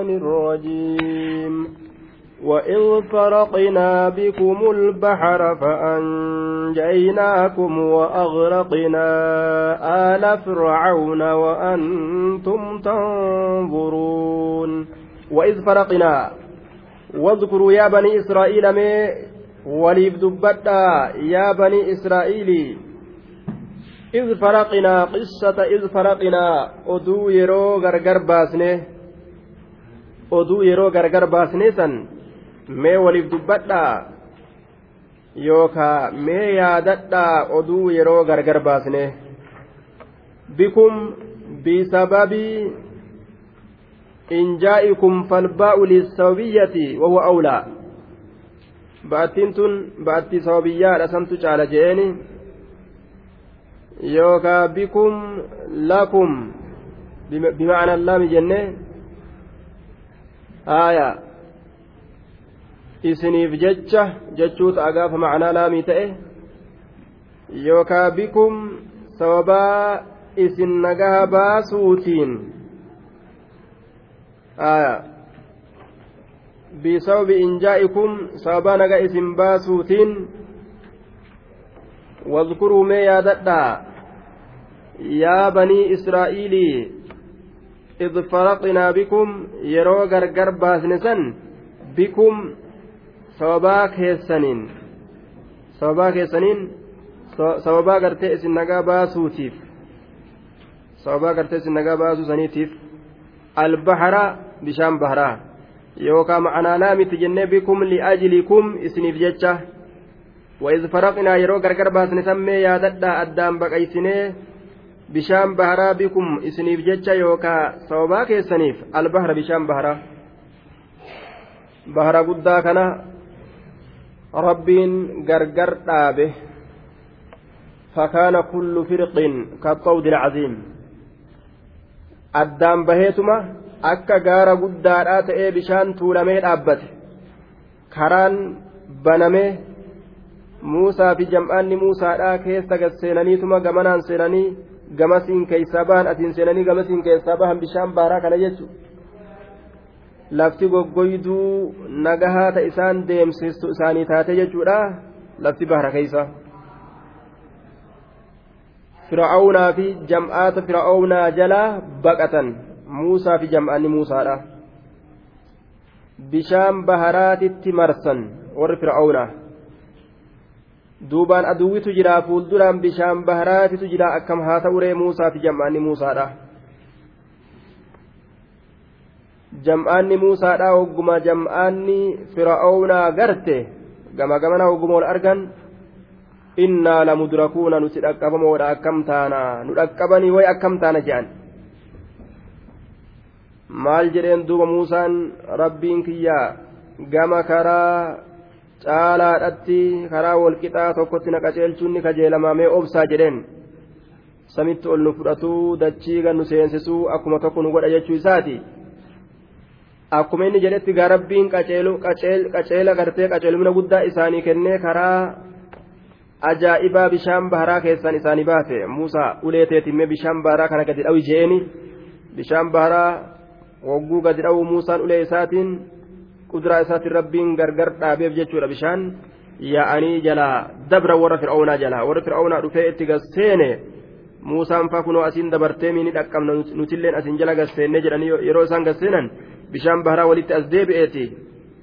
الرجيم. وإذ فرقنا بكم البحر فأنجيناكم وأغرقنا آل فرعون وأنتم تنظرون. وإذ فرقنا واذكروا يا بني إسرائيل مي وليف دبتا يا بني إسرائيل. إذ فرقنا قصة إذ فرقنا أدو يرو غرغر باسنه. Oduu yeroo gargar baasnee san mee waliif dubbadhaa? Yookaa mee yaadadhaa oduu yeroo gargar baasne bikum bisababii injaa'ikum falbaa'u lisababiyyati wahuwa awlaa. Ba'attiin tun ba'attii sababiyyaadha santu caala je'eeni. Yookaa bikum lakum bima'ana laami jennee jecha jechuu ta'a gaafa macnaa laamii ta'e yookaa bikum sababaa isin nagaha baasuutiin haaya bisababi injaa'ikum sababaa naga isin baasuutiin واذكروا ما ياددا يا بني إسرائيل إذ فرقنا بكم يرو غرغر باسنسن بكم sababaa keessaniin sababaa keessaniin sababaa gartee isin nagaa baasuutiif sababaa gartee isin nagaa baasuu saniitiif albahara bishaan baharaa yookaan ma'anaanaa miti jennee bikum li'ajlikum isiniif jecha wa'iz faraqnaa yeroo gargar baasne sammee yaadadhaa addaan baqaysinee bishaan baharaa bikum isiniif jecha yookaa sababaa keessaniif albahra bishaan baharaa bahara guddaa kana rabbiin gargar dhaabe. Fakaana kullu firqin kaxawdi alcaziim addaan baheetuma akka gaara guddaadhaa ta'ee bishaan tuulamee dhaabbate. Karaan banamee muusaa fi jam'aanni muusaadhaa keessa gasseenaniituma gamanaan seenanii gamasiin keessaa bahan atiin seenanii gamasiin keessaa bahan bishaan baaraa kana jechuudha. lafti goggoyduu nagahaata isaan deemsistu isaanii taate jechuudha lafti bahara keeysa fir'aawnaa fi jam'aata fir'aawnaa jalaa baqatan muusaa fi jam'aanni muusaadha bishaan baharaatitti marsan warri fir'aawnaa duubaan aduwwitu jira fuulduraan bishaan baharaatitu jira akkam haa ta'uree muusaa fi jam'aanni muusaadha jam'aanni muusaadha hogguma jam'aanni fir'aawnaa garte gama gamana hogguma wal argan innaa lamudrakuuna nuti dhaqqabamoodha akkam taana nu dhaqqabanii way akkam taana jedhan maal jedheen duuba muusaan rabbiin kiyyaa gama karaa caalaadhatti karaa walqixaa tokkotti na qaceelchuun ni kajeelamamee obsaa jedheen samitti ol nu fudhatuu dachii gan nu seensisuu akkuma tokko nu godha jechuu isaati akkuma inni jedhetti gaa rabbiin qaceela gartee qaceelumina guddaa isaanii kennee karaa ajaa'ibaa bishaan baharaa keessan isaanii baase muusaa uleeteetimmee bishaan baharaa kana gadi dhawi je'eni bishaan baharaa hogguu gadi dha'u muusaan ulee isaatiin kuduraa isaatiin rabbiin gargar dhaabeef jechuudha bishaan yaa'anii jalaa dabra warra fir'aawnaa jalaa warra fir'aawnaa dhufee itti gasseene muusaan faa kunoo asiin dabartee miini dhaqqabna nutilleen asiin jala gasseenne jedhanii yeroo isaan gasseenan bishaan baharaa walitti as deebi'eeti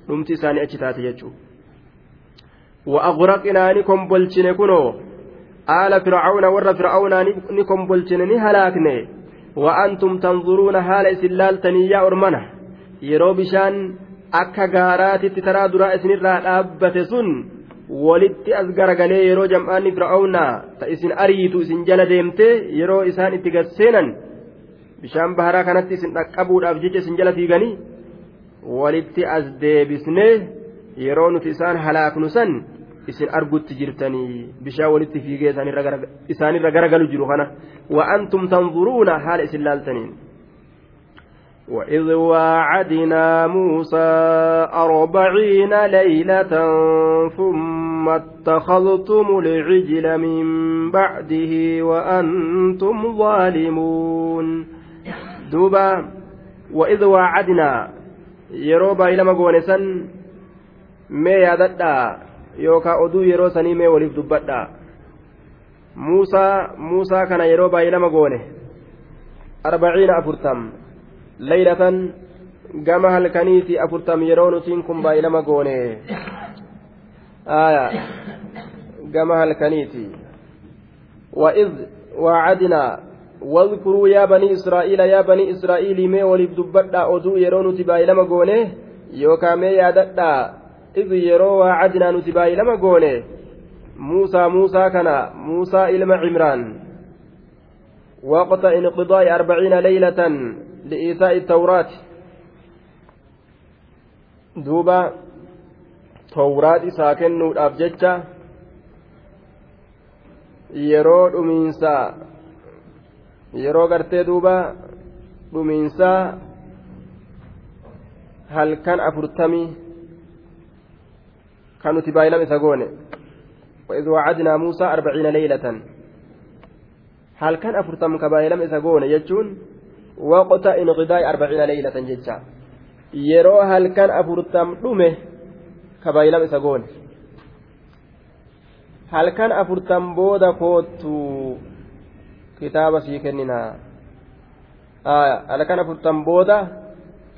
dhumti isaanii achi taate jechuudha. وأغرقنا نكم بلشن كنو آل فرعون ور فرعون نكم بلشن نهلاكني وأنتم تنظرون حال إسلالتني يا أرمنة يرو بشان akka gaaraatitti taraa duraa isinirraa dhaabbate sun walitti as garagalee yeroo jam'aanni fir'aawnaa ta isin ariitu isin jala deemte yeroo isaan itti gasseenan bishaan baharaa kanatti isin dhaqqabuudhaaf jecha isin jala fiiganii walitti as deebisnee yeroo nuti isaan halaaknu san isin argutti jirtanii bishaan walitti fiigee isaanirra garagalu jiru kana wa'antum tanzuruuna haala isin laaltaniin. وإذ واعدنا موسى أربعين ليلة ثم اتخذتم العجل من بعده وأنتم ظالمون دوبا وإذ واعدنا goone san mee yaadadhaa yookaan oduu yeroo sanii mee waliif dubbadhaa muusaa muusaa kana yeroo baay'ilama goone arbaciina afurtam laylatan gama halkaniiti afurtam yeroo nutiin kun baay'ilama goone aya gama halkaniiti وإذ وعدنا واذكروا يا بني إسرائيل يا بني إسرائيل مي ولف دبدا أدو يرو نتباي لما قونه يوكا مي ياددا إذ يرو وعدنا نتباي لما قونه موسى موسى كان موسى إلما عمران وقت انقضاء أربعين ليلة لإيتاء التوراة دوبا توراة ساكن أبججة yeroo dhumiinsaa yeroo gartee duuba dhumiinsaa halkan afurtamii kan nuti baay'ilama isa goone وإذ وعدنا موسى أربعين ليلة هل كان أفرتم كبايلم إذا قون يجون وقت انقضاء أربعين ليلة ججا يرو هل كان أفرتم دمه كبايلم إذا قون halkan afurtan booda koottu kitaaba sii kenninaa halkan afurtan booda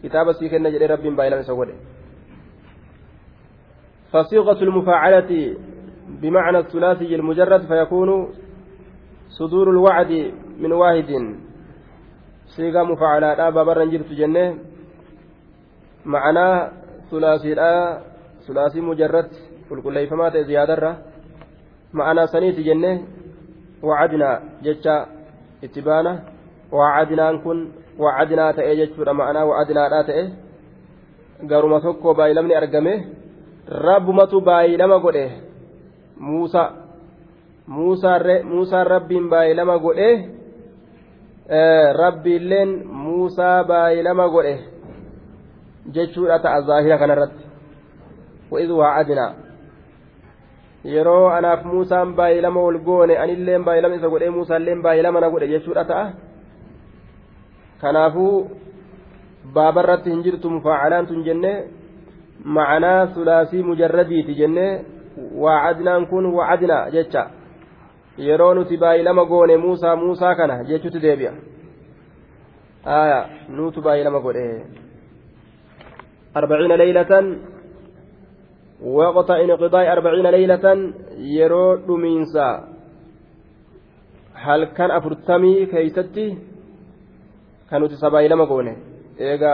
kitaaba sii kenna jedhee rabbiin baay'ilama isa godhe فصيغة المفاعلة بمعنى الثلاثي المجرد فيكون صدور الوعد من واحد siigaa mufaacalaadhaa baabarran jirtu jenne ma'anaa sulaasiidhaa sulaasii mujarratti qulqulleeyfamaa ta'e ziyaadarra ma'anaa saniiti jenne wacadinaa jecha itti baana. Wacadinaan kun wacadinaa ta'e jechuudha ma'anaa wacadinaadhaa ta'e. Garuma tokko baay'ilamni argame rabbumatu baay'ilama godhe muusaa muusaan rabbiin baay'ilama godhe rabbiilleen muusaa baay'ilama godhe jechuudha ta'a zaahira kanarratti wa'iz wacadinaa yeroo anaaf muusaan baay'ilama ol goone anilleen baay'ilama isa godhee muusaalleen baay'ilama na godhe jechuudha ta'a kanaafuu baabarratti hin jirtu mufaacalaan tun jenne macanaa sulaasii mujarradiiti jenne waacadnaan kun wacadna jecha yeroo nuti baay'ilama goone muusaa muusaa kana jechuutti deebi'a. Aya nuutu baay'ilama godhe. Arbaciina leylatan waqta inqidaa'i arbaciina leylatan yeroo dhumiinsa halkan afurtamii keeysatti kan nuti isa baay'ilama goone. Eega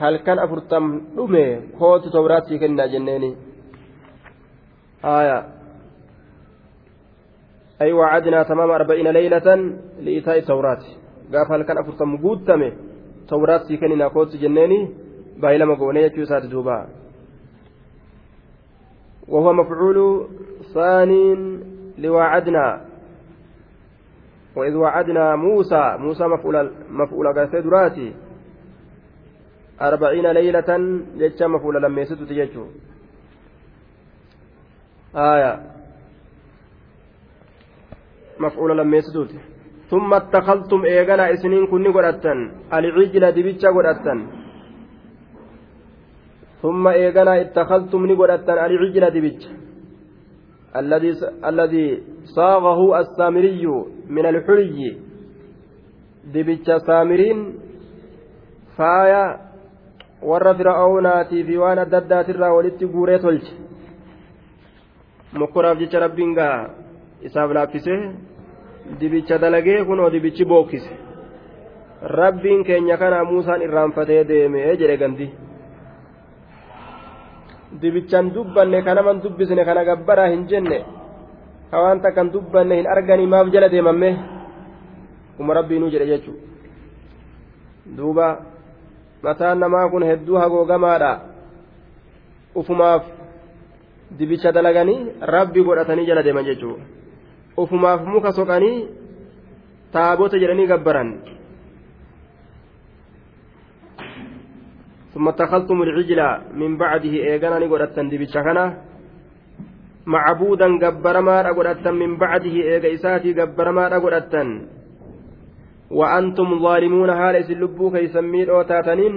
halkan afurtam dhume kootu towraatti kennaa jenneeni aya. أي وعدنا تمام أربعين ليلة لإيتاء التوراة. قاف هل كان أفرتم قوتمي توراتي كنا كوت جنيني باي لما قونه يجوسات دوبا. وهو مفعول ثاني لوعدنا. وإذ وعدنا موسى موسى مفعول مفعول قاسي دراتي أربعين ليلة جتشا مفعول لما يسد تججو. آية. مفعول لما يسدوت ثم اتخذتم إيغانا إسنين كن قرأتن العجل دبتشا قرأتن ثم إيغنا اتخذتم نقولتن العجل دبج الذي الذي صاغه السامري من الحلي دبج سامرين فايا warra fir'aawunaatii fi waan adda addaatirraa walitti guuree tolche mokkoraaf jecha rabbiin gaa isaaf laaffisee dibicha dalagee kunoo dibichi bookkise. Rabbiin keenya kana muusaan irraanfatee deeme jedhe gandi. Dibichaan dubbanne ka naman dubbisne kana gabbaraa hin jenne. Ka waan takkan dubbanne hin arganii maaf jala deemamme. Kuma rabbiinuu jedhe jechuudha. Duuba mataan namaa kun hedduu hagoogamaadha. Ufumaaf dibicha dalaganii rabbi godhatanii jala deeman jechuudha ufumaaf muka soqanii taabota jedhanii gabbaran. ثم اتخذتم العجل من بعده إيغانا نقول دبيتشا كنا. معبودا قبرما أقول من بعده إيغا إساتي قبرما أقول وأنتم ظالمون هالس اللبو كيسمين أو تاتنين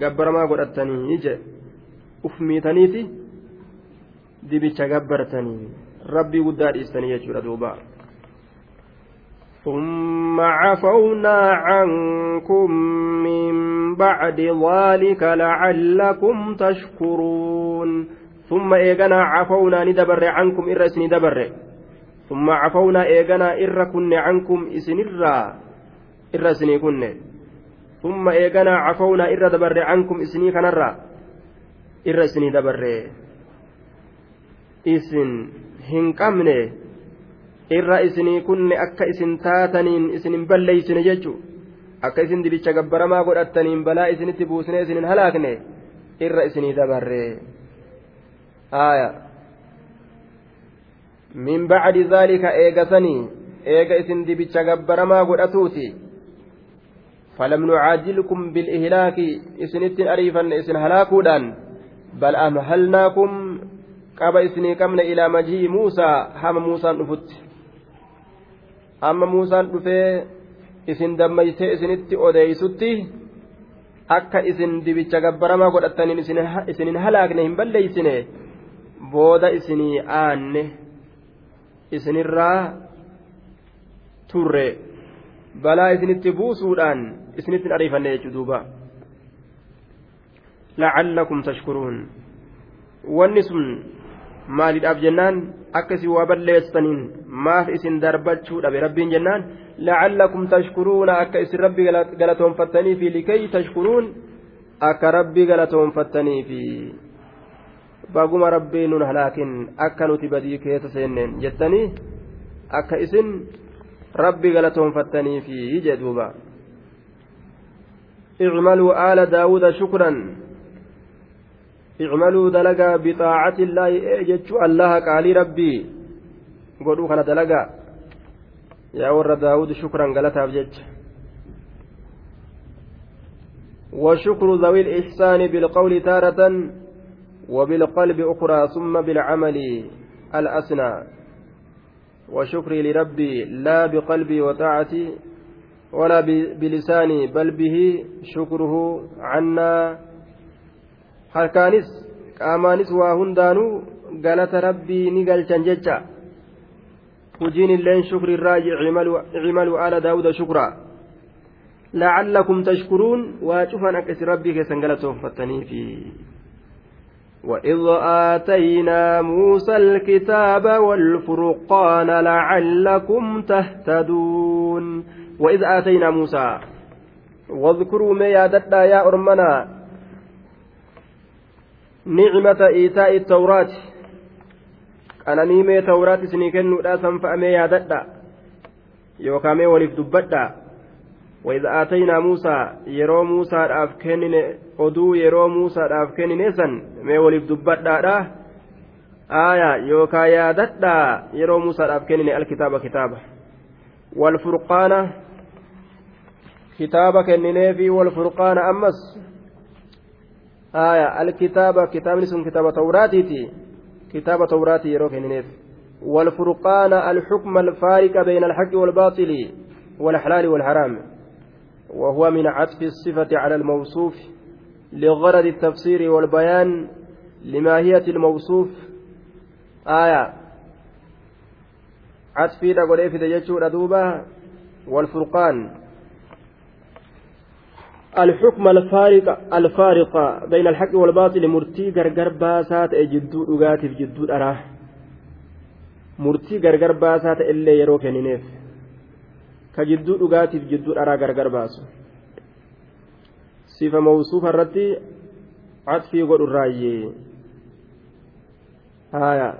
godhattanii je uf miitaniiti dibicha gabbartanii rabbii guddaa dhiistanii jechuudha duuba ثم عفونا عنكم من بعد ذلك لعلكم تشكرون ثم إيغنا عفونا ندبر عنكم إرس ندبر ثم عفونا إيغنا إر كن عنكم إسن إر إرس كن ثم إيغنا عفونا إر دبر عنكم إسني كنرا إرس ندبر إسن هنكمنه irra isinii kunne akka isin taataniin isin hin balleeysine jechu akka isin dibicha gabbaramaa godhattaniin balaa isinitti buusne isin hin halaakne irra isinii dabarre aya min bacdi dhaalika eegasanii eega isin dibicha gabbaramaa godhatuuti فلم نعاجلكم بالإهلاك إسنت أريفا إسن هلاكودان بل أمهلناكم qaba isinii qabne ilaama majii muusaa hama muusaan dhufutti. Amma muusaan dhufee isin dammaysee isinitti odeeysutti akka isin dibicha gabbaramaa godhataniin isinin halaakne hin balleeysine booda isinii aanne isinirraa turre. Balaa isinitti buusuudhaan isinittin ariifanne jechuu duuba. La'allakum tashkuruun. Wanni sun maaliidhaaf jennaan akkasii waa balleessaniin maaf isin darbachuu dhabe rabbiin jennaan lacallakum tashkuruuna akka isin rabbi galatoonfattanii fi likay tashkuruun akka rabbi galatoonfattanii fi baguma rabbii nun halaakin akka nuti badii keessa seenneen jettanii akka isin rabbi galatoonfattanii fi jedhuuba اعملوا آل داود شكرا اعملوا دلقا بطاعة الله جتشو الله قالي ربي. قولوا كان دلقا. يا ور داود شكرا قالتها بجج وشكر ذوي الإحسان بالقول تارة وبالقلب أخرى ثم بالعمل الأسنى. وشكري لربي لا بقلبي وطاعتي ولا بلساني بل به شكره عنا. Harkaanis qaamaanis waa hundaanuu galata rabbii ni galchan jecha hujiin illeen shukri irraa icimalu ala daawuda shukraa لعلكم تشكرون واشوفا أكس ربي كيسن في وإذ آتينا موسى الكتاب والفرقان لعلكم تهتدون وإذ آتينا موسى واذكروا ما يادتنا يا أرمنا nicmata iitaa'i tawraati qananiimee tawraat isinii kennuudha sanfa'amee yaadadha yookaan mee waliif dubbadha وإذا آتينا موسى يرو موسى dhaaf kennine oduu yeroo muusaadhaaf kennine san mee waliif dubbadhaadha aaya yookaan yaadadha yeroo muusaadhaaf kennine alkitaaba kitaaba walfurqaana kitaaba kennineefi walfurqaana ammas آية الكتابة كتاب اسم كتاب توراتي كتاب توراتي يروك والفرقان الحكم الفارق بين الحق والباطل والحلال والحرام. وهو من عطف الصفة على الموصوف لغرض التفسير والبيان لماهية الموصوف. آية عطفي لقل في دجاجة والفرقان الحكم الفارق الفارق بين الحق والباطل مرتي غرغر باسات جدو دغاتف جدو درا مرتي غرغر باسات اللي يرو كنينيف كجدو دغاتف جدو درا غرغر باسو صفة موصوفة الرتي عطفي قول الرأي آية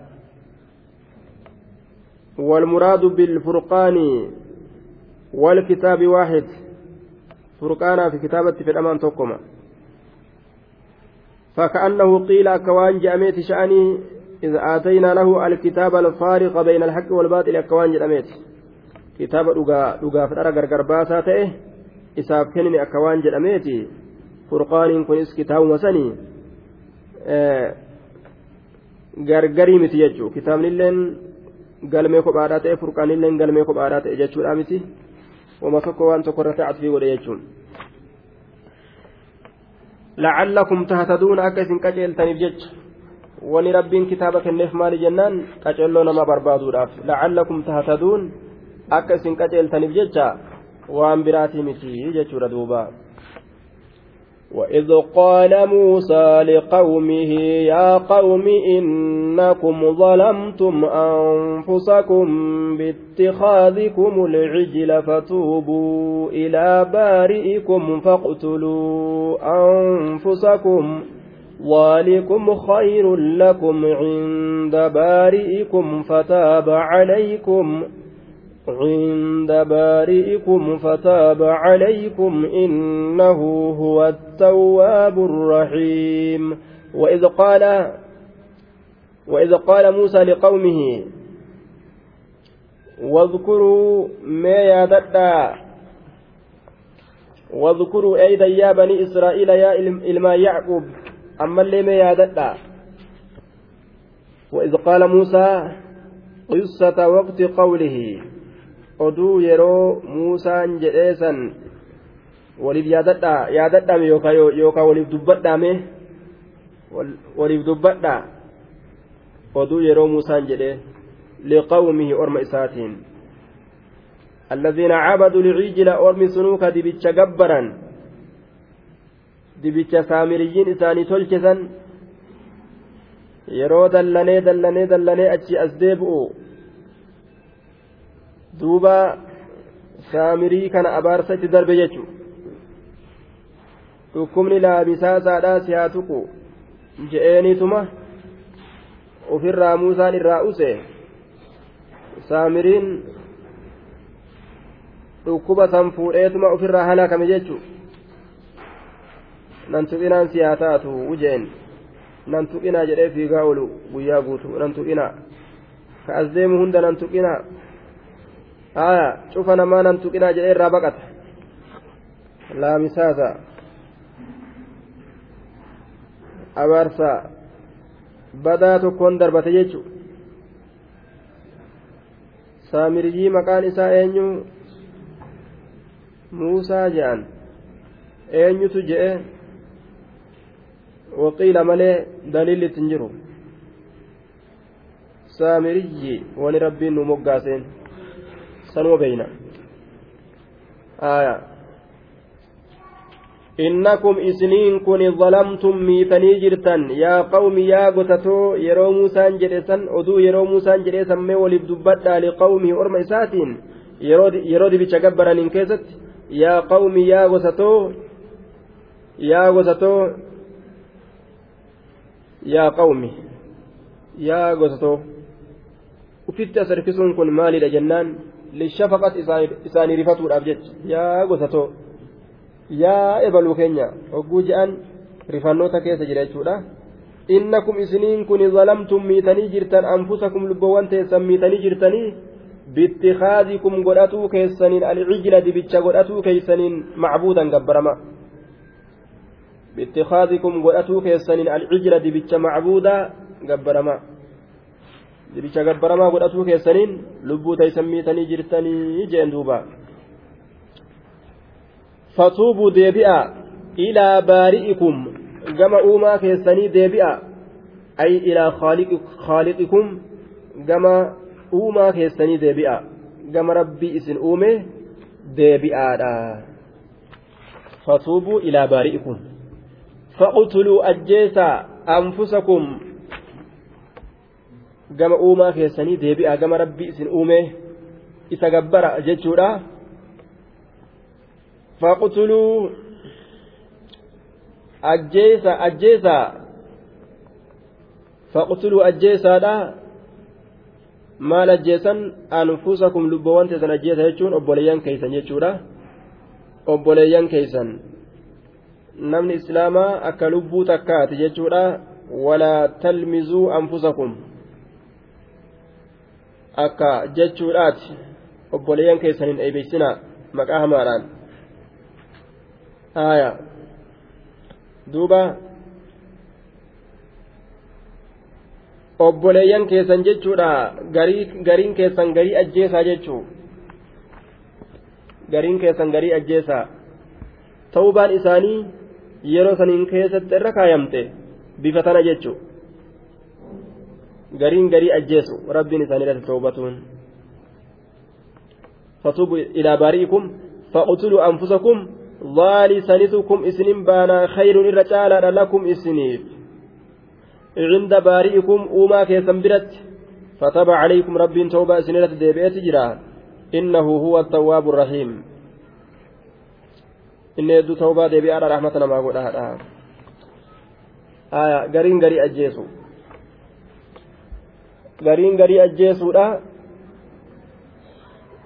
والمراد بالفرقان والكتاب واحد فرقانا في كتابة في الأمان توكما فكأنه قيل أكوان جأميت شأني إذا آتينا له الكتاب الفارق بين الحق والباطل أكوان جأميت كتاب dhugaa fedhara gargar baasaa ta'e isaaf kennine akka waan jedhameeti furqaaniin kunis kitaabuma sanii gargarii miti jechuu kitaabnilleen galmee kophaadhaa ta'e furqaanilleen galmee kophaadhaa ta'e jechuudha miti irratti cadfii godhe jechuun lacallakum tahtaduun akka isin qaceeltaniif jecha wani rabbiin kitaaba kenneef maali jennaan qaceelloo nama barbaaduudhaaf lacallakum tahtaduun akka isin qaceeltaniif jecha waan biraatii miti jechuudha duuba وإذ قال موسى لقومه يا قوم إنكم ظلمتم أنفسكم باتخاذكم العجل فتوبوا إلى بارئكم فاقتلوا أنفسكم ذلكم خير لكم عند بارئكم فتاب عليكم عند بارئكم فتاب عليكم إنه هو التواب الرحيم. وإذ قال وإذ قال موسى لقومه واذكروا ما يادتا واذكروا أيضا يا بني إسرائيل يا إلما يعقوب أما اللي ما يادتا وإذ قال موسى قصة وقت قوله. Oduu yeroo muusaan jedhee san waliif yaadadhaa yaadadhaame yookaan waliif dubbadhaame waliif dubbadhaa oduu yeroo muusaan jedhee liqawmihi orma isaatiin الذين عبدوا العجل أرمي سنوك دبتش جبرا دبتش سامريين إساني تلشسا yeroo dallanee dallanee dallanee achi as deebi'u duuba saamirii kana abaarsa itti darbe jechuudha dhukkubni laamisaasaadhaa si haa tuqu je'eenituma ofirraa muusaan irraa use saamiriin dhukkuba san fuudheetuma ofirraa halakame jechuudha nan tuqinaan si haa taatu ujeen nan tuqinaa jedhee fiigaa oolu guyyaa guutu nan tuqinaa ka as deemu hunda nan tuqinaa. Nan tuqinaa jedhee irraa baqata laamisaasa abaarsa badaa tokkoon darbate jechu saamiriyyii maqaan isaa eenyu muusaa je'an eenyutu je'e waqiila malee daliilli ittiin jiru saamiriyyi wani rabbiin nu moggaaseen kun zalamtum miitanii jirtan yaa qawmi yaa gotatoo yeroo muusaan jedhe san oduu yeroo muusaan jedhee sammee waliif dubbadhaa liqawmihi orma isaatiin yeroo dibicha gabbaraniin keessatti yaa qawmi yaa gosatoo yaa gosatoo yaa qawmi yaa gosatoo ufitti as harkisuun kun maalidha jennaan lishafaqat isaanii rifatuudhaaf jecha yaa gosatoo yaa ebaluu keenya hogguu je'an rifannoota keessa jira jechuudha innakum isiniin kun zalamtum miitanii jirtan anfusakum lubbowwan teessan miitanii jirtanii biittikaazikum godhatuu keessaniin alcijla dibicha godhatuu keeysaniin macbuudan gabbarama biittikaazikum godhatuu keessaniin alcijla dibicha macbuuda gabbarama dibicha gabbaramaa godhatuu keessaniin lubbuu taysan miitanii jirtanii jeen duuba. Fatuubuu deebi'a ilaa baari'ikum. Gama uumaa keessanii deebi'a. Ay ilaa khaaliqikum. Gama uumaa keessanii deebi'a. Gama rabbii isin uume deebi'aadha. Fatuubuu ilaa baari'ikum. Faqtuluu ajjeesaa anfusakum gama uumaa keessanii deebi'a gama rabbii isin uume isa gabbara jechuudha faqtuluu ajjeesa ajjeesa faqtuluu ajjeesaadha maal ajjeesan anfusakum lubbawwan teessan ajjeesa jechuun obboleeyyan keeysan jechuudha obboleeyyan keeysan namni islaamaa akka lubbuu takkaati jechuudha walaa talmizuu anfusakum akka jechuudhaati obboleeyyan keessan hin eebeysina maqaa hamaadhaan haya duuba obboleeyyan keessan jechuudha gariin keessan garii ajjeesaa jechuu gariin keessan garii ajjeesaa ta'ubaan isaanii yeroo saniin keessatti irra kaayamte bifa tana jechuun gariin garii ajjeesu rabbiin isaaniirratti toobatuun fatuubu ilaa baari'ikum faqtuluu anfusakum ظالسنتكم إسنين بانا خير الرجال لكم إسنيف عند بارئكم أوما كيسن برت فتاب عليكم رب توبة سنينة ديبئة جرا إنه هو التواب الرحيم inni hedduu ta'uu deebi'aadha rahmata namaa godhaadha gariin garii ajjeesu gariin garii ajjeesuudha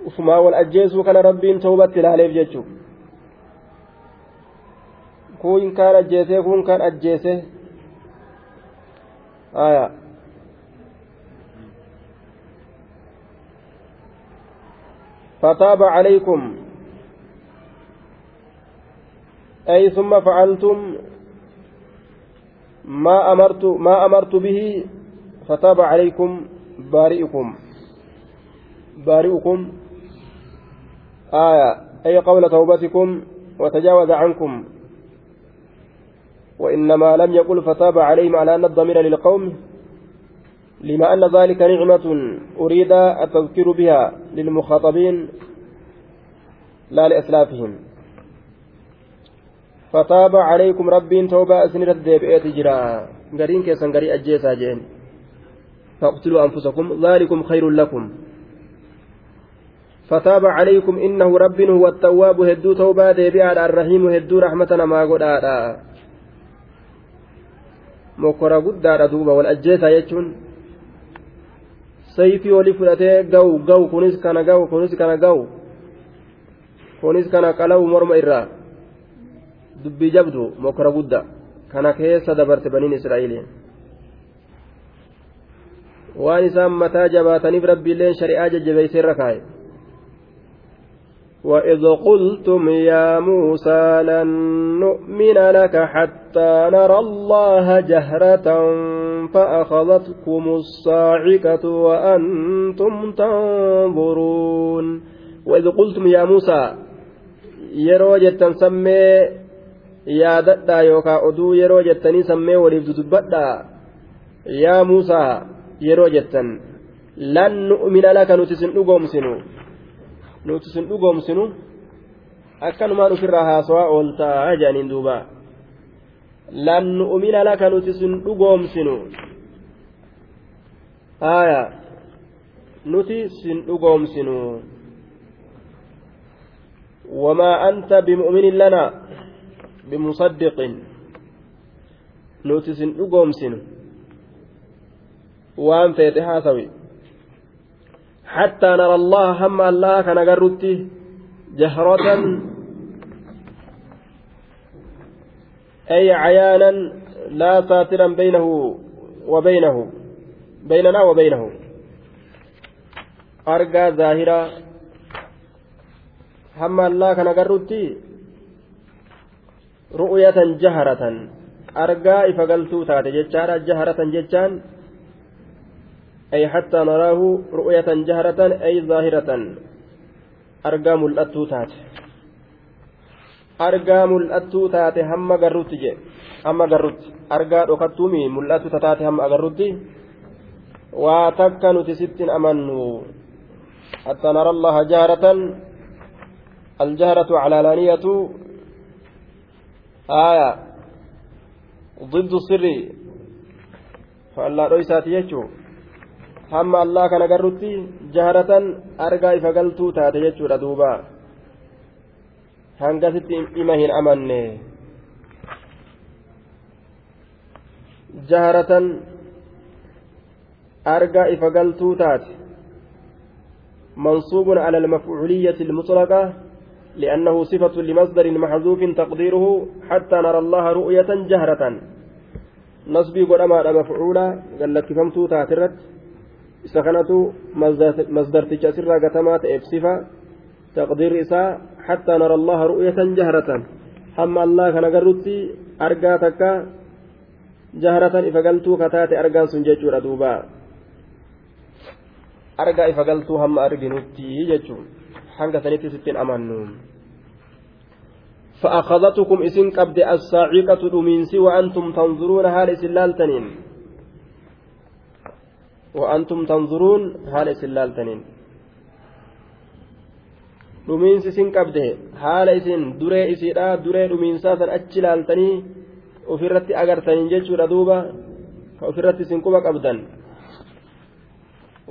ufumaa wal ajjeesuu kana rabbiin ta'ubatti ilaaleef jechuu kun kaan ajjeesee kun kaan ajjeese aya أي ثم فعلتم ما أمرت ما أمرت به فتاب عليكم بارئكم. بارئكم. آية. أي قول توبتكم وتجاوز عنكم. وإنما لم يقل فتاب عليهم على أن الضمير للقوم لما أن ذلك نعمة أريد التذكير بها للمخاطبين لا لأسلافهم. فتاب عليكم ربين توبة أسنرت ديبئت جرا. قرين كيسان قري أجيسا جين. فاقتلوا أنفسكم ذلكم خير لكم فتاب عليكم إنه رب هو التواب هدو توبة ديبئة الرحيم هدو رحمة ما قد mokora guddaadha duuba wal ajjeesaa jechuun sayfii olii fudhatee gahu gahu kunis kana gahu kunis kana gahu kunis kana qalawu morma irraa dubbii jabdu mokora guddaa kana keessa dabarte baniin israa'iliin waan isaan mataa jabaataniif rabbiilleen shari'aa jajjabeessee irra kaa'e. وإذ قلتم يا موسى لن نؤمن لك حتى نرى الله جهرة فأخذتكم الصاعقة وأنتم تنظرون وإذ قلتم يا موسى sammee yaadadhaa yookaan oduu yeroo jettanii sammee waliif dudubbadhaa yaa muusaa yeroo jettan lan nu'mina laka nuti sin dhugoomsinu nuti sin dhugoomsinu akkanumaan ofirraa haasawaa ooltaa jedhaniin duuba lan nu'mina laka nuti sin dhugoomsinu aya nuti sin dhugoomsinu وما أنت بمؤمن لنا بمصدق نوتس نقومسن وان فيتها سوي حتى نرى الله هم الله كان قرتي جهرة أي عيانا لا ساترا بينه وبينه بيننا وبينه أرقى ظاهرة هم الله كان قرتي رؤية جهرة أرقى إفقلتو تاتي جتشارة جهرة جتشان أي حتى نراه رؤية جهرة أي ظاهرة. أرقى ملأتو تات. أرقى ملأتو تات هم قررت جي. هم قررت. أرقى ركتومي ملأتو تات هم قررت. وتكن تست أمنوا. حتى نرى الله جهرة. الجهرة على لانية. آية. ضد السر. فالله رويسات يجو. Hamma allaa kana garrutti jaharatan argaa ifa galtuu taate jechuudha duuba hangasitti ima hin amanne jaharatan argaa ifa galtuu taate منصوب على المفعولية المطلقة لأنه صفة لمصدر محذوف تقديره حتى نرى الله رؤية جهرة نصبي قد أما مفعولا قال لك فهمتو تاترت isa kanatu masdarticha asirraa gatamaa ta'eef sifa taqdiirri isaa hattaa nara allaha ru'yatan jahratan hamma allah kana garrutti argaa takka jahratan ifa galtuu kataate argaan sun jechuudha duuba argaa ifa galtuu hamma arginutti jechuun hanga sanittis ittiin amannu فأخذتكم إسن قبد الصاعقة دمينسي وأنتم تنظرون هال إسلالتنين وأنتم تنظرون هال إسلالتنين dhumiinsi isin qabde haala isin duree isiidha duree dhumiinsaa san achi laaltanii ofirratti agartaniin jechuudha duuba ka ofirratti isin quba qabdan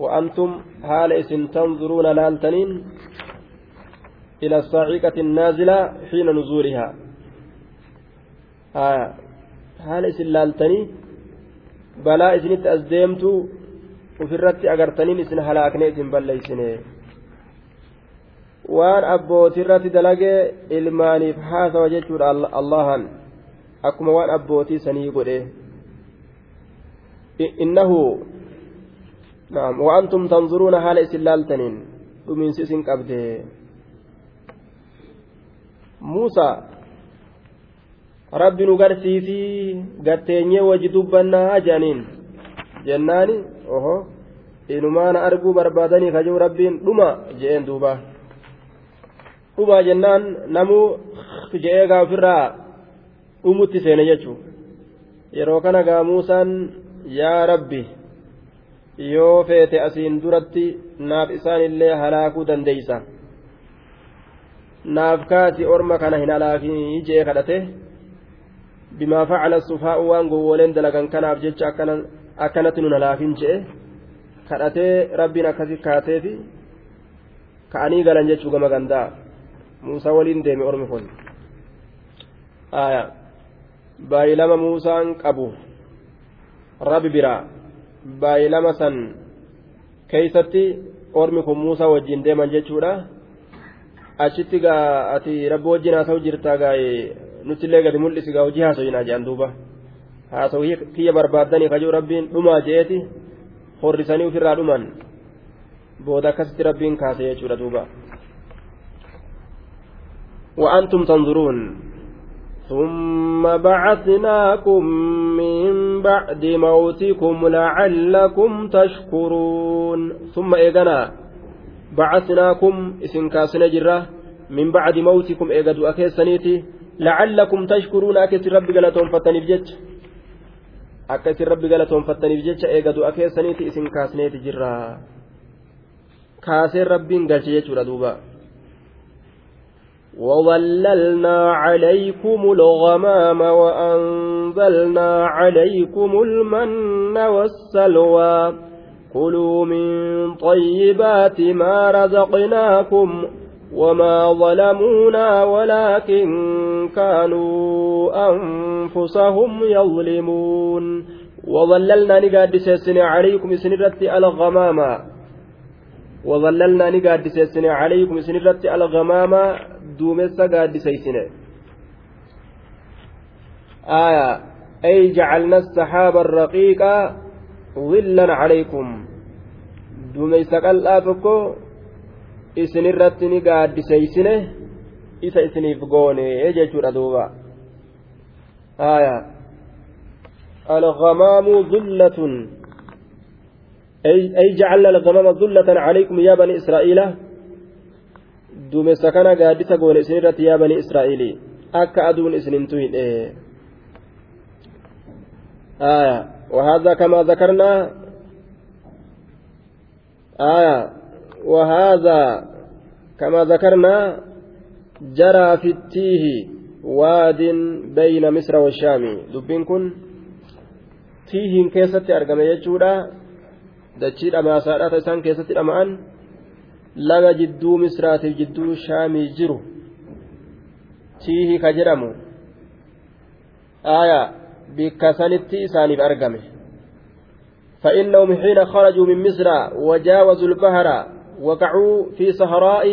وأنتم حال إسن تنظرون لالتنين إلى الصاعقة النازلة حين نزولها آه. حال إسن لالتني بلا إسنت أزديمت أغرتنين إسن هلاكني إسن بل إسنه waan abbootirratti dalagee ilmaaniif haasawa jechuudha allahan akkuma waan abbootii sanii godhe innahu naam وأنتم تنظرون حال إسلالتنين ومن سيسن قبده موسى rabbi nu garsiisii gatteenyee waji dubbannaa jaaniin jennaani oho. Inumaana arguu barbaadanii kajuu rabbiin dhuma je'een duuba. Dhumaa jennaan namuu je'ee gaa ofirraa dhumutti seene jechuudha yeroo kana gaa muusaan yaa rabbi yoo feete asiin duratti naaf isaan illee halaakuu dandeeysa. Naaf kaasi orma kana hin halaakii je'ee kadhate. Bimaa facala sufaa'u waan gowwooleen dalagan kanaaf jecha akkanatti nun halaakin je'e kadhatee rabbiin akkasi kaateefi ka'anii galan jechuu gama gandaa muusaa waliin deeme ormi kun aya baay'ilama muusaan qabu rabbi biraa baay'ilama san keeysatti ormi kun muusaa wajjin deeman jechuudha achitti gaa ati rabbi wajjin haasa'u jirtaa gaa'e nutillee gadi mul'isi gaa hojii haasoyinaa jedhan duuba haasa'u kiyya barbaaddanii kajuu rabbiin dhumaa je'eeti horrisanii ofirraa dhuman booda akkasitti rabbiin kaase jechuudha duuba وأنتم تنظرون ثم بعثناكم من بعد موتكم لعلكم تشكرون ثم إيغنا بعثناكم إسن كاسنا جرة من بعد موتكم إيغدوا أكيسانيتي لعلكم تشكرون أكيس ربي قالتهم فتني بجج أكيس ربي قالتهم فتني بجج إيغدوا أكيسانيتي إسن كاسنيتي جرة كاسر ربي قالت يجور دوبا وظللنا عليكم الغمام وأنزلنا عليكم المن والسلوى. كلوا من طيبات ما رزقناكم وما ظلمونا ولكن كانوا أنفسهم يظلمون وظللنا نقاد سيسن عليكم سنرت الغمام وظللنا نقاد سيسن عليكم سنرت الغمام duumessa gaaddiseysine آية أي جعلنا السحاب الرقيق ظلا عليكم duumeysa qal'aa tokko isinirratti ni gaaddiseysine isa isiniif goone jechuudha duuba آية الغمام ظلة أي, أي جعلنا الغمام ظلة عليكم يا بني إسرائيل duumessa kana gaaddisa goone isin irratti yaa banii israa'ilii akka aduun isinin tuyne آية وهذا كما ذكرنا آية وهذا كما ذكرنا جرى في التيه واد بين مصر والشام. دبين كن تيهن كيست أرقم يجودا دجيد أما سارات إسان كيست أمان misraatiif jidduu shaamii jiru tiihi ka jedhamu aya bikka sanitti isaaniif argame فإنهم حين خرجوا من مصر وجاوزوا البحر وقعوا في صحراء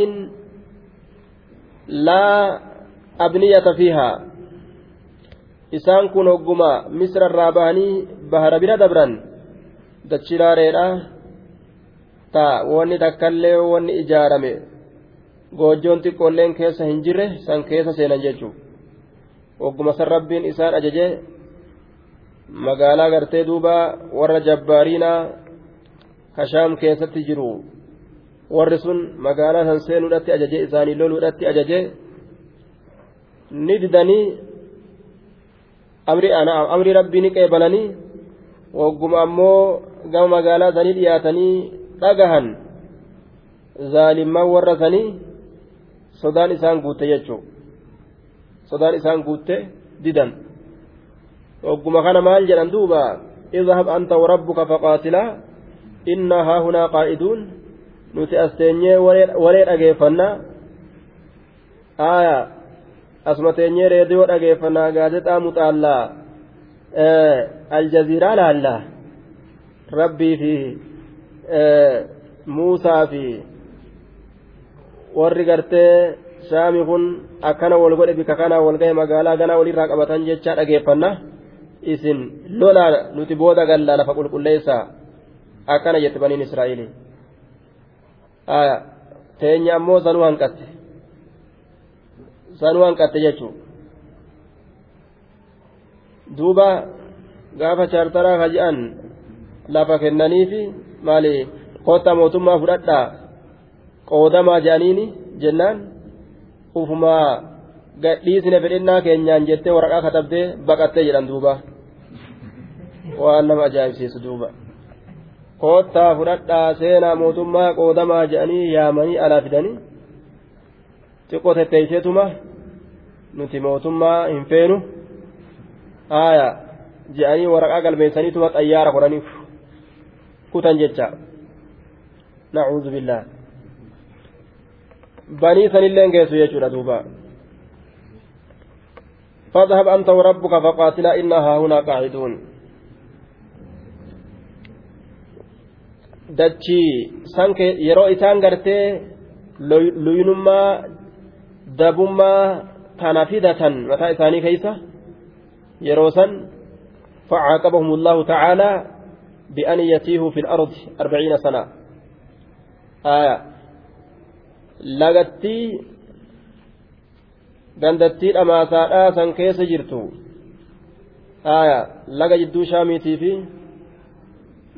لا أبنية فيها isaan kun hogguma misra irraa bahanii bahara bira dabran dachilaareedha ta wanni takkallee wanni ijaarame goojjoon xiqqoolleen keessa hin jirre san keessa seenan jechuudha ogguma san rabbiin isaan ajaje magaalaa gartee duuba warra jabbaariinaa kashaam keessatti jiru warri sun magaalaa san seenuudhatti ajaje isaanii loluudhatti ajaje ni didanii amri rabbii ni qeebalanii wagguma ammoo gama magaalaa sanii dhiyaatanii dhagahan zaalimman warra sanii sodaan isaan guutte jechuun sodaan isaan guutte didan wagguma kana maal jedhan duuba اذهب أنت وربك فقاتلا إنا ها هنا قائدون nuti as teenyee walee dhageeffannaa aya asuma teenyee reediyoo dhageeffannaa gaazexaa muxaallaa aljaziiraa laallaa rabbii fi muusaa fi warri gartee shaami kun akkana wal godhe bika kanaa wal gahe magaalaa ganaa walirraa qabatan jecha dhageeffanna isin lolaa nuti booda gallaa lafa qulqulleessaa akkana jette baniin israa'ilii teenya ammoo sanuu hanqatte sanuu hanqatte jechuun duuba gaafa chaartaraa kaji'an lafa kennaniifi maali kotta mootummaa fudhadhaa qoodamaa jedhaniini jennaan ufumaa gadhiisine fedhinnaa keenyaan jettee waraqaa katabdee baqattee jedhan duuba waan nama ajaa'ibsiisu duuba. koottaa fudhadhaa seenaa mootummaa qoodamaa jedhanii yaamanii alaa fidanii xiqqoo tetteeyseetuma nuti mootummaa hin feenu haaya jedhanii waraqaa galmeessaniituma xayyaara godhaniif kutan jecha nacuudhu billaa banii sanilleen geessu jechuudha duuba فاذهب أنت وربك فقاتلا إنا هاهنا قاعدون dachii yeroo isaan gartee luynummaa dabummaa tana fidatan mataa isaanii keeysa yeroo san فعاقبهم الله تعالى بأن يتيهوا في الأرض أربعين سنة آية لغتي gandattiin amaasaadhaa san keessa jirtu aya laga jidduu shaamiitii fi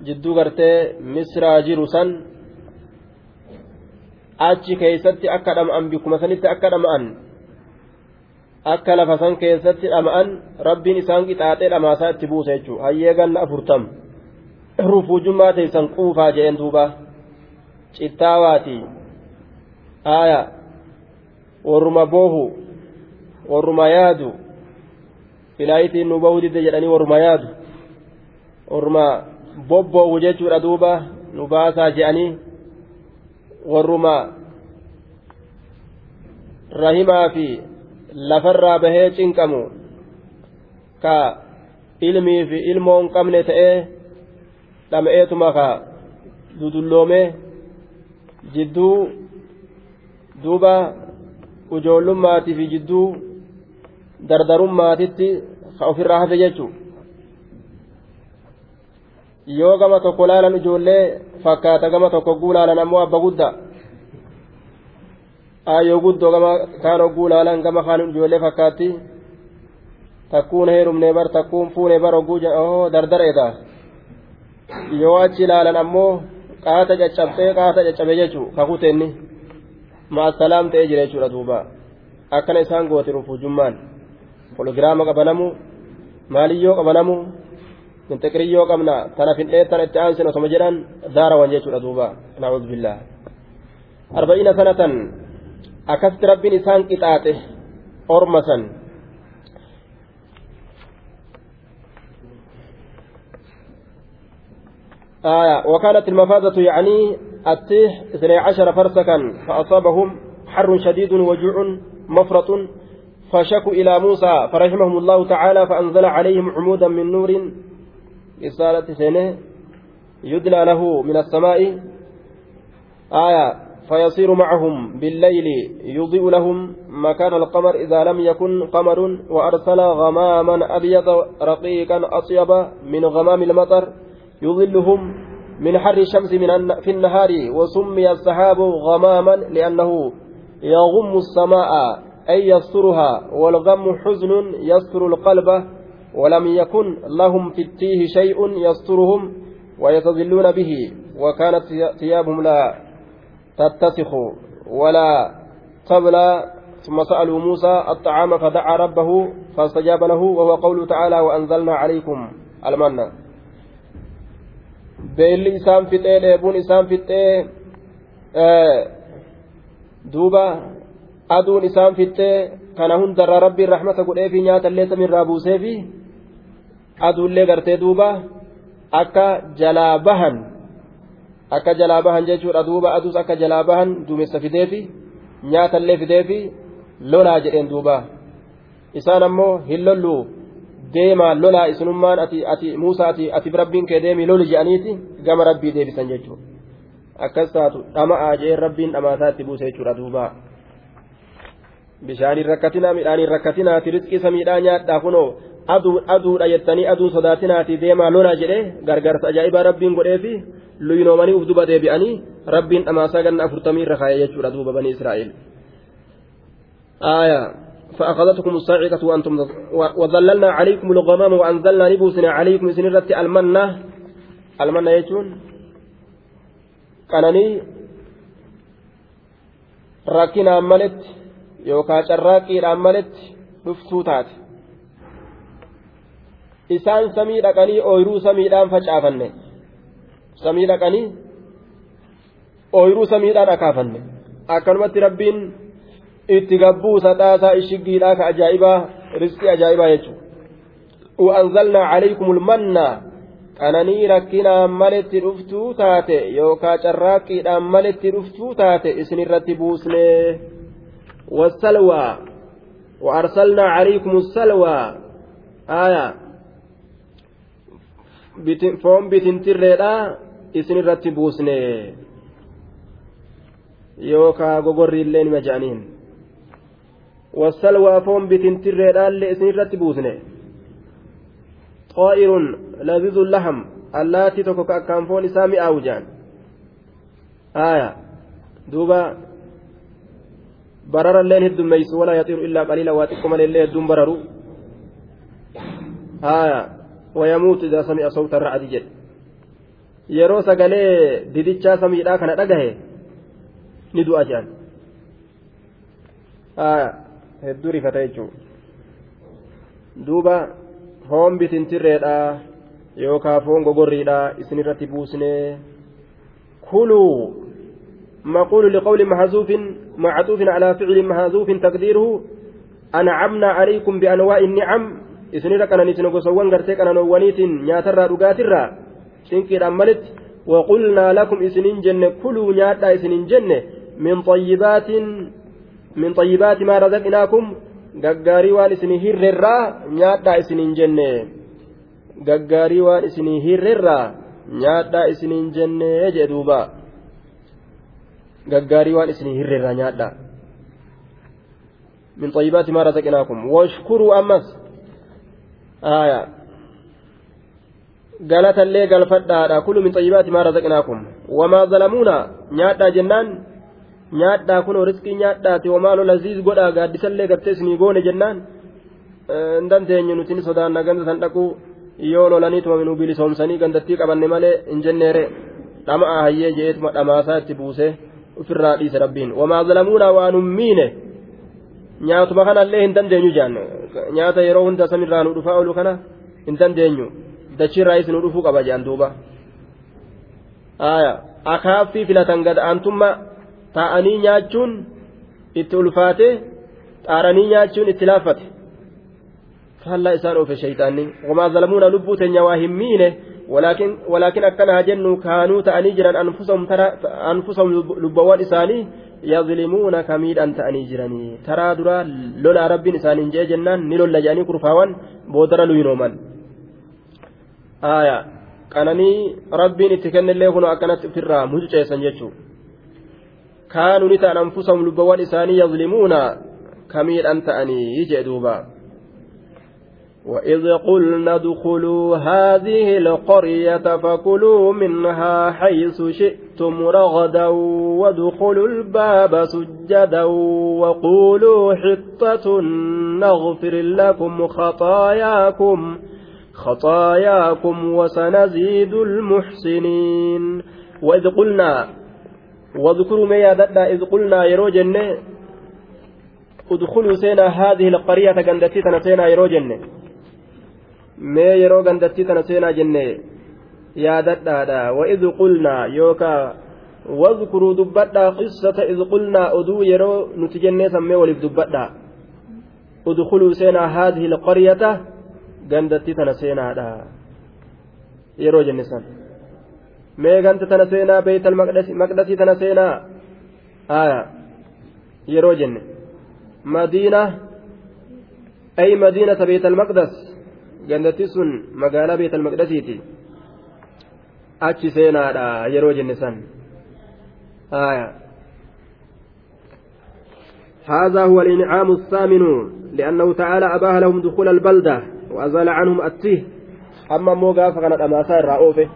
jidduu gartee misraa jiru san achi keeysatti akka dhama'an bikkuma sanitti akka dhama'an akka lafa san keessatti dhama'an rabbiin isaan qixaaxee dhamaasaa itti buusa jechuudha. Hayyee ganna afurtam. Rufuujummaa teessan quufaa jeen duuba. Cittaawaati aaya. Warruma boohu. Warruma yaadu. Ilaahitiin nu bahuu didde jedhanii warruma yaadu. Warruma bobboo'u jechuudha duuba nu baasaa je'anii warruma rahimaa fi lafarraa bahee cinqamu ka ilmii fi ilmoon qabne ta'ee dhama'eetuma ka dudulloomee jidduu duuba ujoollummaati fi jidduu dardarummaatitti ka ofirraa hafe jechuudha. yoo gama tokko laalan ijoollee fakkaata gama tokko guu laalan ammoo abba gudda yoo guddoo gama kaan oguu laalan gama kaan ijoollee fakkaatti takkuun heerumnee bar takkuun fuunee bar oguu dardareeta yoo achi laalan ammoo qaata caccabtee qaata caccabe jechuu kakuteenni. Maasalaam ta'ee jira jechuudha duuba. Akkana isaan goote rufujummaan pologiraama qabanamu maaliyyoo qabanamu. Mintiqiriyyoo qabna tana findheettan itti aansin osoma jedhan daarawan jechuudha duuba nacuudhu billah arba'iina sanatan akkasitti rabbiin isaan qixaaxe orma san آية وكانت المفازة يعني التيه اثني عشر فرسكا فأصابهم حر شديد وجوع مفرط فشكوا إلى موسى فرحمهم الله تعالى فأنزل عليهم عمودا من نور رسالة سنة يدلى له من السماء آية فيصير معهم بالليل يضيء لهم مكان القمر إذا لم يكن قمر وأرسل غماما أبيض رقيقا أطيب من غمام المطر يظلهم من حر الشمس من في النهار وسمي السحاب غماما لأنه يغم السماء أي يسترها والغم حزن يستر القلب ولم يكن لهم في التيه شيء يسترهم ويتظلون به وكانت ثيابهم لا تتسخ ولا تبلى. ثم سألوا موسى الطعام فدعا ربه فاستجاب له وهو قوله تعالى وأنزلنا عليكم المنة beelli isaan fixee dheebuun isaan fixee duuba aduun isaan fixee kana hundarraa rabbiin rahmata godheefi nyaatallee samiirraa buuseefi aduullee gartee duuba akka jalaa bahan akka jalaa bahan jechuudha. Duuba aduus akka jalaa bahan duumessa fideefi nyaatallee fideefi lolaa jedheen duuba. Isaan ammoo hin lolluu deemaa lolaa isinummaan ati ati muusaa ati ati rabbiin kee deemii loli jedhaniiti gama rabbii deebisan jechuudha. Akkas taatu dhama'aa jeen rabbiin dhamaataa itti buuse jechuudha duuba bishaaniin rakkatinaa midhaaniin rakkatinaati riskii samiidhaa nyaadhaa kunoo aduudha jettanii aduun sodaatinaati deemaa lolaa jedhee gargaarsa ajaa'ibaa rabbiin godheefi luyinoomanii uf duba deebi'anii rabbiin dhamaasaa ganna afurtamii irra kaayee jechuudha duuba banii israa'el. آية فأخذتكم الصاعقة وأنتم وظللنا عليكم الغمام وأنزلنا نبوسنا عليكم سنرة المنة المنة يجون قنني rakkina maletti yookaan carraaqqiidhaan maletti dhuftuu taate isaan samii dhaqanii ooyiruu samiidhaan facaafanne samii dhaqanii ooyiruu samiidhaan akaafanne akkanumatti rabbiin itti gabbuu sadhaasaa ishiggiidhaa ka ajaa'ibaa riskii ajaa'ibaa jechuudha وأنزلنا عليكم المنة qananii rakkinaan maletti dhuftuu taate yookaan carraaqqiidhaan maletti dhuftuu taate isinirratti buusnee wasalwaa وأرسلنا عليكم السلوى آية foon bitintirreedha isin irratti buusne yookaa gogorri illee nima jedhaniin wasalwaa foon bitintirreedhaallee isin irratti buusne xaa'irun lazizu laham allaatti tokko ka akkaan duuba bararalleen heddummeeysu walaa yaxiiru illaa qaliila waa xiqqo maleellee hedduun bararu aya wayamuutu idaa sami'a sawta ra'adi jedhe yeroo sagalee didichaa samiidhaa kana dhagahe ni du'a jedhan aya hedduu rifata jechuun duuba foon bitintirreedha yookaan foon gogorriidha isinirratti buusnee kuluu مقول لقول محذوف معطوف على فعل محذوف تقديره أنعمنا عليكم بأنواع النعم. إسنيرا كان نسنو غسوان غرتي كان نوانيت نياترا دغاترا سنكير أملت وقلنا لكم إسنين جنة كلوا نياتا إسنين جنة من طيبات من طيبات ما رزقناكم. gaggaarii waan isinii hirrerraa nyaadhaa isiniin jenne gaggaarii waan isinii hirrerraa nyaadhaa isiniin jenne jee duuba gaggaarii waan isinii nyaadhaa من طيبات ما رزقناكم واشكروا أمس آية قالت اللي قال فدا كل من طيبات ما رزقناكم وما ظلمونا نيادا جنان nyaadhaa kunoo riskii nyaadhaati wamaaloo laziiz godhaa gaaddisallee gartee isinii goone jennaan hin dandeenyu nuti sodaanna ganda san dhaquu yoo lolaniituma minuu bilisoomsanii gandattii qabanne malee hin jenneere dhama'a hayyee je'eetuma dhamaasaa itti buusee ofirraa dhiise rabbiin wamaa zalamuunaa waan hummiine nyaatuma kanallee hin dandeenyu jaan nyaata yeroo hunda samirraa nu dhufaa oolu kana hin dandeenyu dachiirraa isinuu dhufuu qaba jaan duuba akaaffii filatan gad aantummaa taa'anii nyaachuun itti ulfaate xaaranii nyaachuun itti laaffate faallaa isaan oofe shayxaanni wamaa zalamuuna lubbuu teenya waa hin miine walaakin akkana haa jennu kaanuu ta'anii jiran anfusahum lubbawwan isaanii yazlimuuna kamiidhaan ta'anii jiranii taraa duraa lolaa rabbiin isaaniin jee jennaan ni lolla jedhanii kurfaawan boodara luyinooman aya qananii rabbiin itti kennellee kunoo akkanatti ofirraa mucuceessan jechuudha كانوا نتان أنفسهم لبوان إساني يظلمون كميل أنت أني يجدوبا وإذ قلنا ادخلوا هذه القرية فكلوا منها حيث شئتم رغدا وادخلوا الباب سجدا وقولوا حطة نغفر لكم خطاياكم خطاياكم وسنزيد المحسنين وإذ قلنا واذكروا ما إذ قلنا يرو جنة udkuluu seenaa haadhihi alqaryata gandattii tana seenaa yeroo jenne mee yeroo gandattii tana seenaa jenne yaadadhaadha waid qulnaa yookaa واذكروا دبدا قصة إذ قلنا أدو يرو نتجنى سمي ولف دبدا ادخلوا سينا هذه القرية قندتي تنسينا يرو جنسان mee ganta tana seenaa beeytal maqdasii tana seenaa aya yeroo jenne madiina ay madiinata beeytal gandatti sun magaalaa beeytal maqdasiiti achi seenaadha yeroo jenne san aya هذا هو الإنعام الثامن لأنه تعالى أباها لهم دخول البلدة وأزال عنهم التيه أما موقع فكانت أماسا الرؤوفه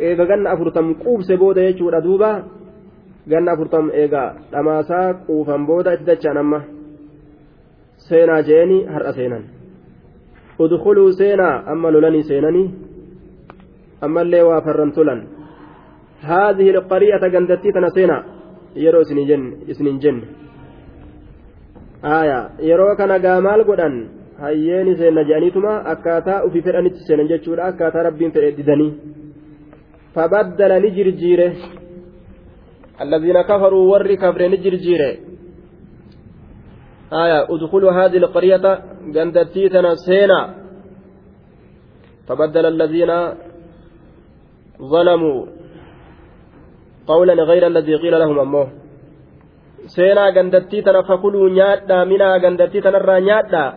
eega ganna afurtam quubse booda jechuudha duuba ganna afurtam eega dhamaasaa quufan booda itti dachaan amma seenaa jeeni har'a seenan udkuluu seenaa amma lolanii seenanii ammallee waa farran tolan haadhihi alqari'ata gandattii tana seenaa yeroo isinin jenne aya yeroo kana gaa maal godhan hayyeeni seenna je'aniituma akkaataa ufii fedhanitti seenan jechuudha akkaataa rabbiin fedhe didanii فبدل نجرجيره الذين كفروا ور كفر نجرجيره آية ادخلوا هذه القرية جندتيتنا سينا فبدل الذين ظلموا قولا غير الذي قيل لهم أمه fakuluu nyaadhaa minaa gandattii tanarraa nyaadhaa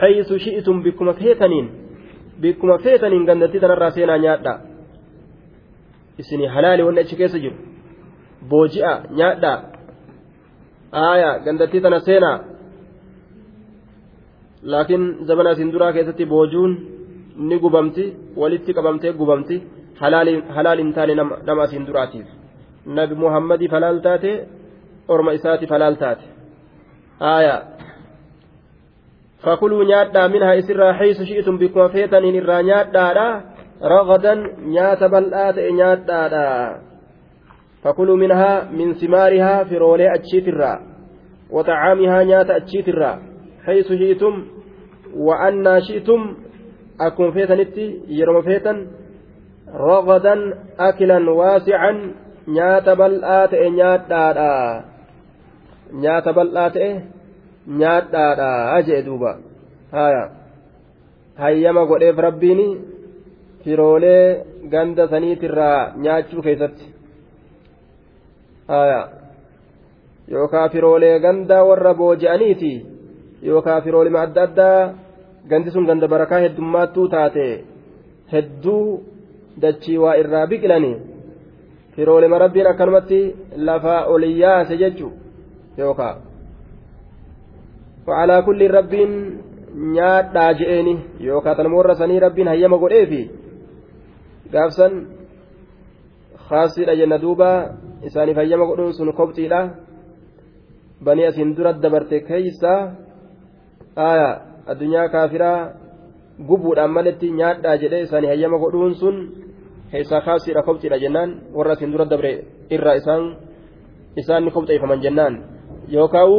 haysu shi'itum bikkuma feetaniin bikkuma feetaniin gandattii tanarraa seenaa nyaadhaa isinii halaali wanni achi keessa jiru booji'a nyaadhaa aaya gandattii tana seenaa laakiin zabana isin duraa keessatti boojuun ni gubamti walitti qabamtee gubamti. Halaal hin taane nama isin duraatiif. Nabi muhammadiif halaal taate orma isaati halaal taate. Aayaa fakuluu nyaadhaa minhaa isinraa haysu shi'tum bikkuma feetaniin irraa nyaadhaadha. Ragadan nyaata bal'aa ta'e nyaadhaadha. Fakuluu minhaa min simaarihaa firoolee achiitirraa. Wa xacaamihaa nyaata achiitirraa. haysu hiitum wa'annaa shi'tum akkuma feetanitti yeroo feetan ragadan akilan waasican nyaata bal'aa ta'e nyaadhaadha. Nyaata bal'aa ta'e nyaadhaadha jee duuba. Haya hayyama godheef rabbiin firoolee ganda saniitirraa nyaachuu keessatti. Haya yookaan firoolee ganda warra booji'aniiti. Yookaan firoolima adda addaa gandi sun ganda barakaa heddummaattuu taate hedduu dachii waa irraa biqilanii firoolima rabbiin akkanumatti lafaa oliyyaase jechuun yookaan wacalaa kulli rabbiin nyaadhaa je'eeni yookaan tanmoorra sanii rabbiin hayyama godheefi. gaafsan khaasiidha jenna duuba isaaniif hayyama godhuun sun kobxiidha banii asiin dura dabarte keeysa aya addunyaa kaafiraa gubuudhaan maletti nyaadhaa jedhee isaanii hayyama godhuun sun keessaa khaasiidha kobxiidha jennaan warra asiin dura dabre irraa isaan isaan ni kobxeeffaman jennaan yookaan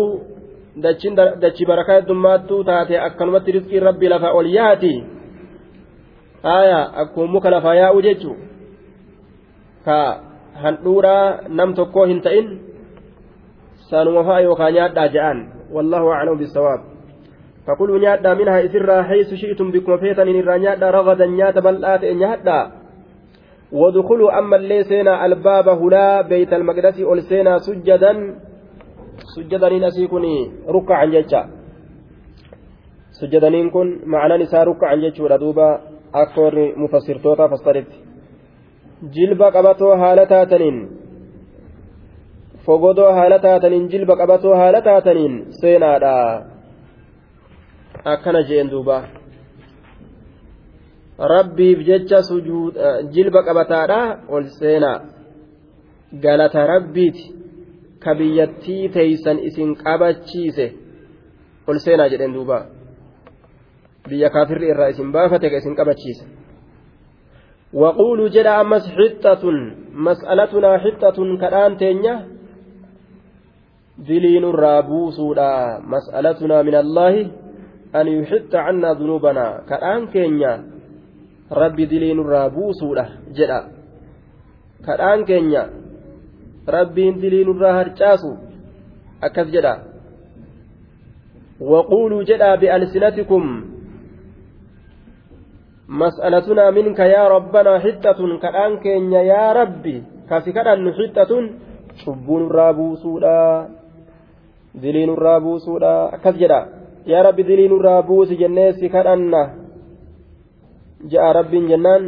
dachii barakaa heddummaattuu taate akkanumatti riskii rabbi lafa ol yaati. aya akkuma muka lafaa yaa'u jechuun ka handhuuraa nam tokkoo hin ta'in saanuma fa'a yookaan nyaadhaa ja'an wallahu aclamu bisawaab فقلوا نيادا منها إسرا حيث شئتم بكم فيتن إن نيادا رغدا نيادا بلآت نيادا. وادخلوا أما اللي سينا الباب هلا بيت المقدس ألسينا سجدا سجدا نسيكني ركعا جيتشا. سجدا كن معنى نساء ركعا جيتشا دوبا akka warri mufassirtoota fassaritti jilba qabatoo haala taataniin fogodoo haala taataniin jilba qabatoo haala taataniin seenaadha akkana jeen duuba. Rabbiif jecha eh, jilba qabataadha ol seenaa galata rabbiiti ka biyyattii teeysan isin qabachiise ol seenaa jedheen duuba. Biyya kaafirri irraa isin baafate ka isin qabachiise. Waquuluu jedha ammas xixxatun mas'alatunaa xixxatun kadhaan teenya? Diliinurraa buusuudha mas'alatunaa min allaahi an yuxixa cannaa dunuubanaa kadhaan keenya rabbi dilii nurraa buusuudha jedha kadhaan keenya rabbiin dilii nurraa harcaasu akkas jedha وقولوا جدا بألسنتكم مسألتنا منك يا ربنا حتة كأن كينيا يا ربي كافي كأن حتة شبون الرابو سودا دلين الرابو yaa rabbi dilii nurraa buusi jennee si kadhanna. Ja'a rabbiin jennaan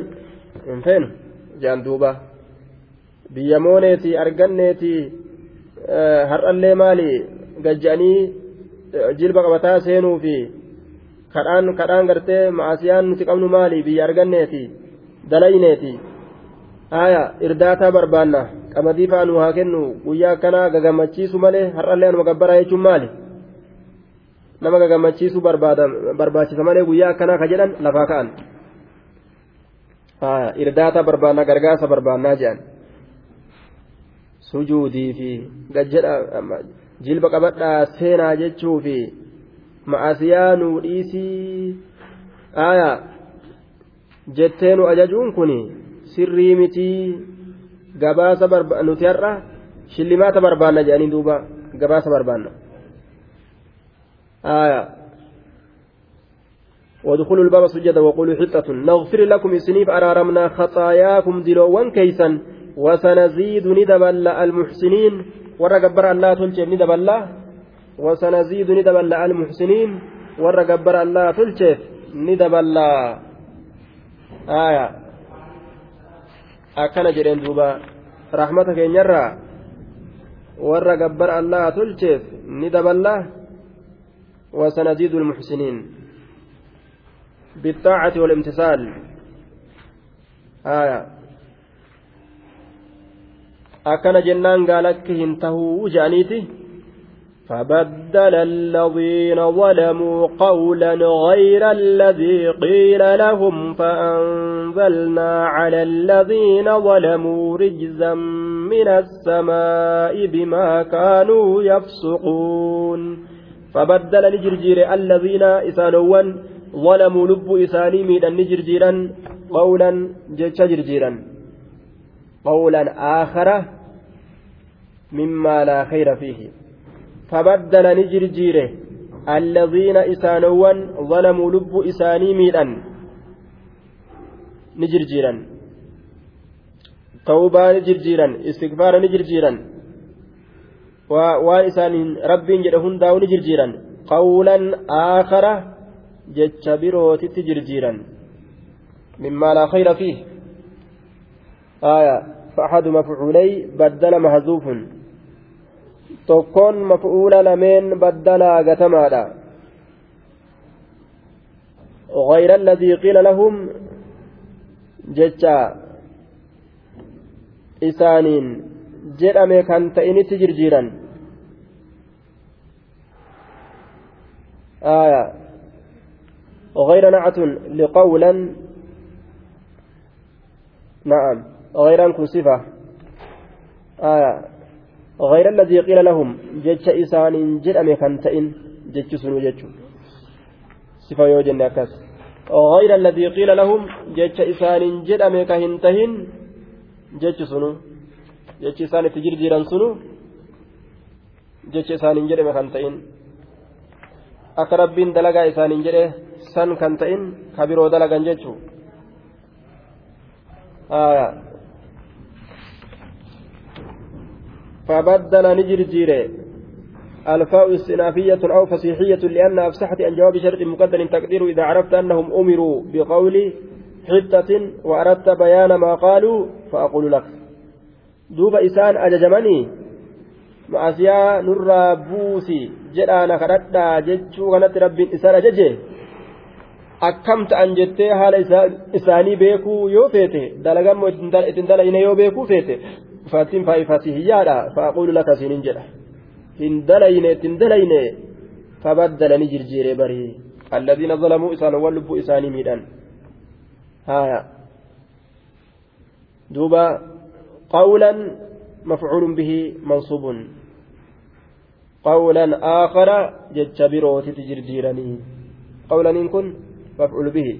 hin feenu. Ja'an duuba. Biyyamooneeti arganneeti eh, har'allee maali? Gajja'anii eh, jilba qabataa seenuu fi kadhaan kadhaan gartee ma'asiyaan nuti qabnu maali? Biyya arganneeti dalayneeti. Haaya irdaataa barbaanna. Qamadii faanuu haa kennu. Guyyaa akkanaa gagammachiisu malee har'allee anuma gabbaraa jechuun maali. Nama gagammachiisu barbaachisa malee guyyaa akkanaa ka jedhan lafaa ka'an irdaataa barbaanna gargaarsa barbaannaa jedhan sujuudii fi gajjadha jilba qabadhaa seenaa jechuu fi ma'asiyaa nuu dhiisii aayaa jetteenu ajajuun kun sirrii mitii gabaasa nuti har'a shillimaata barbaanna jedhanii duuba gabaasa barbaanna aayaa وادخلوا الباب سجدا وقولوا حطة نغفر لكم سنيف أرارمنا خطاياكم دلوان كيسا وسنزيد ندبل المحسنين tolcheef ni daballaa wasanaziidu ni daballa almuxsiniin warra gabbara allaa tolcheef ni daballaa aya akkana jedheen duuba rahmata keenyarraa warra gabbara allaa tolcheef ni daballaa wasanaziidu almuxsiniin بالطاعة والامتثال. آية. jennaan gaalakki hin tahuu je'aniiti فبدل الذين ظلموا قولا غير الذي قيل لهم فأنزلنا على الذين ظلموا رجزا من السماء بما كانوا يفسقون. فبدل نجرجير الذين إسانوا ظلموا لب إساني من نجرجيرا قولا جتش جرجيرا قولا آخر مما لا خير فيه. فبدل نجرجيره الذين إسانوان ظلموا لب إساني ميلا نجرجيرا توبة نجرجيرا استغفار نجرجيرا waan isaaniin rabbiin jedhe hundaa'u ni jirjiiran qawlan aakhara jecha birootitti jirjiiran mimmaa laa khayra fiih aya فأحد مفعولي بدل محذوف tokkoon maf'uula lameen baddalaa gatamaadha غير الذي قيل لهم جتا إسانين jedhame kan ta'initti jirjiiran. آية غير نعة لقولا نعم غير كن صفة آية غير الذي قيل لهم جتش إسان جدأم كان تئن جتش سنو جتش صفة يوجن أكاس غير الذي قيل لهم جتش إسان جدأم كهن تهن جتش سنو jechi isaan itti jirjiiran sunu jecha isaaniin jedhame kan ta'in akka rabbiin dalagaa isaaniin jedhe san kan ta'in ka biroo dalagan jechuu فبدل نجرجير الفاء استنافية أو فصيحية لأن أفسحت عن جواب شرط مقدر تقدير إذا عرفت أنهم أمروا بقول حتة وأردت بيان ما قالوا فأقول لك duuba isaan ajajamanii ma'asiyaa nurraa buusi jedhaana kadhadhaa jechuu kanatti rabbiin isaan ajaje akkam ta'an jettee haala isaanii beekuu yoo feete dalagammoo ittiin dalayne yoo beekuu feete faattiin faayifati hiyyaadha faaquulu laka siinin jedha hin dalayne ittiin dalayne fabaddalanii jirjiiree barii alladhiina zalamuu isaanowwan lubbuu isaanii miidhan haya duuba قولا مفعول به منصوب. قولا آخر جتش بروت تجرجيرني قولا إن كن مفعول به.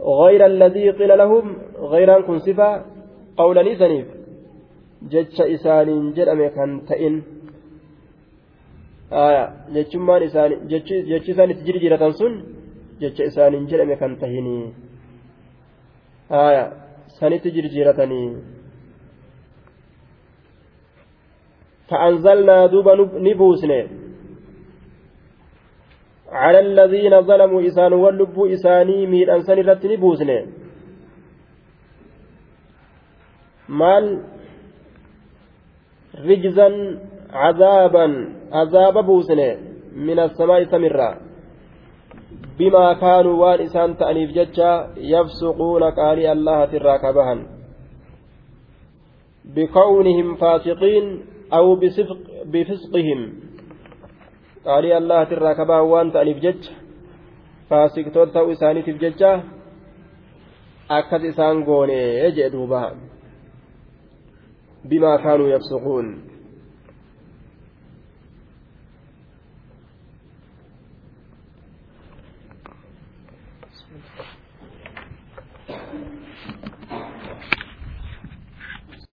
غير الذي قيل لهم غير أن كن صفة قولا إسانيف جتش إسان جرأم كان تئن. آية جتشمان إسان جتش إسان تجرجيرة سن جتش إسان جرأم كان تهني آية سنت فأنزلنا دوبا نبوسن على الذين ظلموا إسان واللب إساني ميل أنسان رت نبوسن مال رجزا عذابا عذاب بوسن من السماء سمرا. بما كانوا وان إسان تأنيف ججا يفسقون قالي الله تراكبها بكونهم فاسقين أو بصفق بفسقهم. قالي الله ترى كبا وان تأنيف جج. فاسق تولتو إساني تفججة أكد إسان قوني يجئ بما كانوا يفسقون.